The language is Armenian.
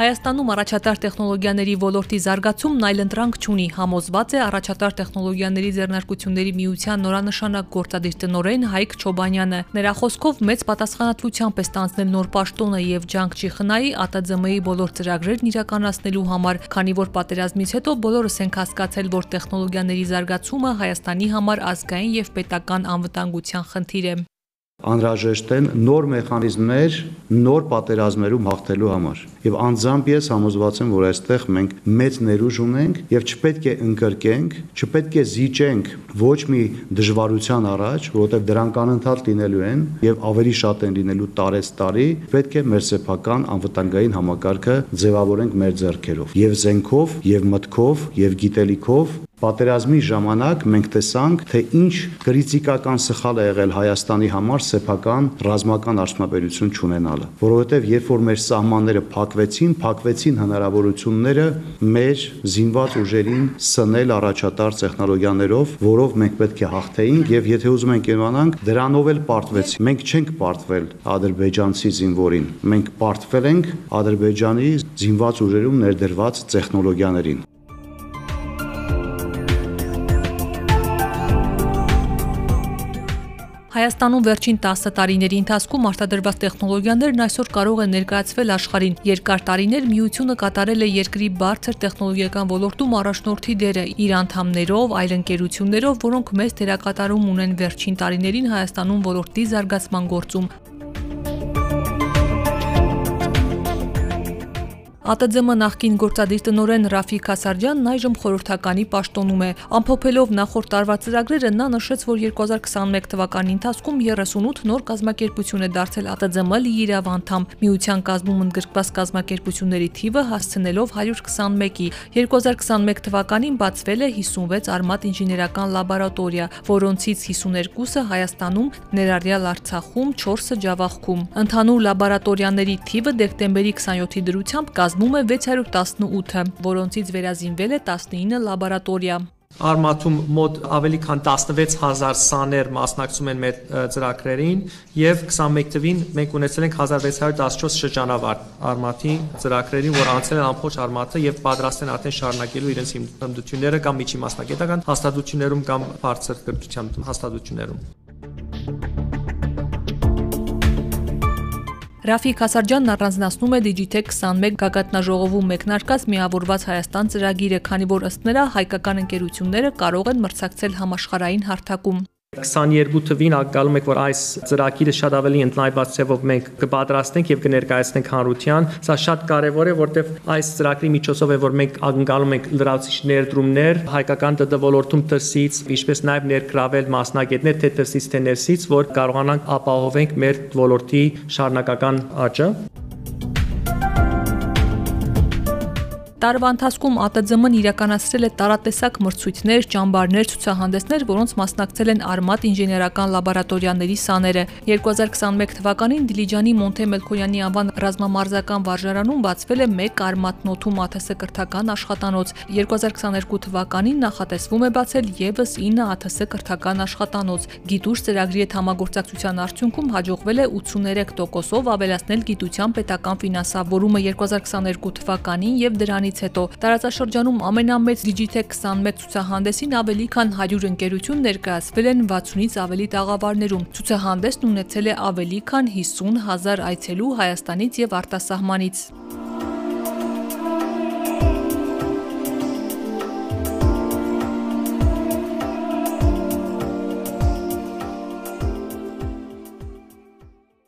Հայաստանում առաջատար տեխնոլոգիաների ոլորտի զարգացումն այլընտրանք չունի։ Համոզված է առաջատար տեխնոլոգիաների ձեռնարկությունների միության նորանշանակ գործադիր տնօրեն Հայկ Չոբանյանը։ Նրա խոսքով մեծ պատասխանատվությամբ է ստանձնել նոր պաշտոնը եւ ջանք չի խնայի ԱՏԶՄ-ի բոլոր ծրագրերն իրականացնելու համար, քանի որ պատերազմից հետո բոլորս ենք հասկացել, որ տեխնոլոգիաների զարգացումը Հայաստանի համար ազգային եւ պետական անվտանգության խնդիր է անհրաժեշտ են նոր մեխանիզմներ նոր պատերազմերում հաղթելու համար։ Եվ անձամբ ես համոզված եմ, որ այստեղ մենք մեծ ներուժ ունենք եւ չպետք է ընկրկենք, չպետք է զիջենք ոչ մի դժվարության առաջ, որովհետեւ դրանք անընդհատ լինելու են եւ ավելի շատ են լինելու տարեց տարի, պետք է մեր սեփական անվտանգային համակարգը ձևավորենք մեր ձեռքերով եւ զենքով եւ մտքով եւ գիտելիքով Պատերազմի ժամանակ մենք տեսանք, թե ինչ կրիտիկական սխալ է եղել Հայաստանի համար սեփական ռազմական արդյունաբերություն չունենալը, որովհետև երբ որ մեր սահմանները փակվեցին, փակվեցին հնարավորությունները մեր զինված ուժերին սնել առաջատար տեխնոլոգիաներով, որով մենք պետք է հաղթեինք եւ եթե ուզում ենք իմանանք, դրանով էլ պարտվեց։ Մենք չենք պարտվել ադրբեջանցի զինվորին, մենք պարտվել ենք Ադրբեջանի զինված ուժերում ներդրված տեխնոլոգիաներին։ Հայաստանում վերջին 10 տարիների ընթացքում արտադրված տեխնոլոգիաներն այսօր կարող են ներկայացվել աշխարհին։ Երկար տարիներ միությունը կատարել է երկրի բարձր տեխնոլոգիական ոլորտում առաջնորդի դերը իր անդամներով, այլ ընկերություններով, որոնք մեծ դերակատարում ունեն վերջին տարիներին Հայաստանում ոլորտի զարգացման գործում։ ԱՏԶՄ նախկին գործադիր տնօրեն Ռաֆիկ Հասարջյանն այժմ խորհրդականի պաշտոնում է։ Ամփոփելով նախորդ տարվա ծրագրերը նա նշեց, որ 2021 թվականի ընթացքում 38 նոր կազմակերպություն է դարձել ԱՏԶՄ լիիրավ անդամ։ Միության կազմում ընդգրկված կազմակերպությունների թիվը հասցնելով 121-ի։ 2021 թվականին բացվել է 56 արմատ ինժեներական լաբորատորիա, որոնցից 52-ը Հայաստանում, ներառյալ Արցախում, 4-ը Ջավախքում։ Ընդհանուր լաբորատորիաների թիվը դեկտեմբերի 27-ի դրությամբ կազմ կազմում է 618-ը, որոնցից վերազինվել է 19 լաբորատորիա։ Արմաթում մոտ ավելի քան 16000 սաներ մասնակցում են մեր ծրագրերին եւ 21 թվին մենք ունեցել ենք 1614 շրջանավար Արմաթի ծրագրերին, որ անցել են ամբողջ Արմաթը եւ պատրաստ են արդեն շարունակելու իրենց հիմնադրությունները կամ միջի մասնակետական հաստատություններում կամ բարձր կրթության հաստատություններում։ Ռաֆիկ Հասարջյանն առանձնացնում է Digitech 21 գագաթնաժողովում մեկնարկած միավորված Հայաստան ծրագիրը, քանի որ ըստ նրա հայկական ընկերությունները կարող են մրցակցել համաշխարհային հարթակում։ 22 թվին ակալում եք, որ այս ծրագիրը շատ ավելի ընդլայնված ձևով մենք կպատրաստենք եւ կներկայացնենք հանրության։ Սա շատ կարեւոր է, որտեղ այս ծրագրի միջոցով է, որ մենք ակնկալում ենք լրացիչ ներդրումներ հայկական ՏՏ ոլորտում տսից, ինչպես նաեւ ներգրավել մասնագետներ թե տսից թե ներսից, որ կարողանանք ապահովենք մեր ոլորտի շարունակական աճը։ Տարվա ընթացքում ԱՏԶՄ-ն իրականացրել է տարատեսակ մրցույթներ, ճամբարներ, ցուցահանդեսներ, որոնց մասնակցել են Արմատ ինժեներական լաբորատորիաների սաները։ 2021 թվականին Դիլիջանի Մոնթե Մելքոյանի անվան ռազմամարզական վարժարանում բացվել է 1 Արմատ նոթու ԱԹՍ կրթական աշխատանոց։ 2022 թվականին նախատեսվում է բացել եւս 9 ԱԹՍ կրթական աշխատանոց։ Գիտուշ ծրագրի հետ համագործակցության արդյունքում հաջողվել է 83%-ով ավելացնել գիտության պետական ֆինանսավորումը 2022 թվականին եւ դրանի Դրանից հետո տարածաշրջանում ամենամեծ Digitech 21 ցուցահանդեսին ավելի քան 100 ընկերություն ներկայացվել են 60-ից ավելի տաղավարներում։ Ցուցահանդեսն ունեցել է ավելի քան 50 հազար այցելու Հայաստանից եւ արտասահմանից։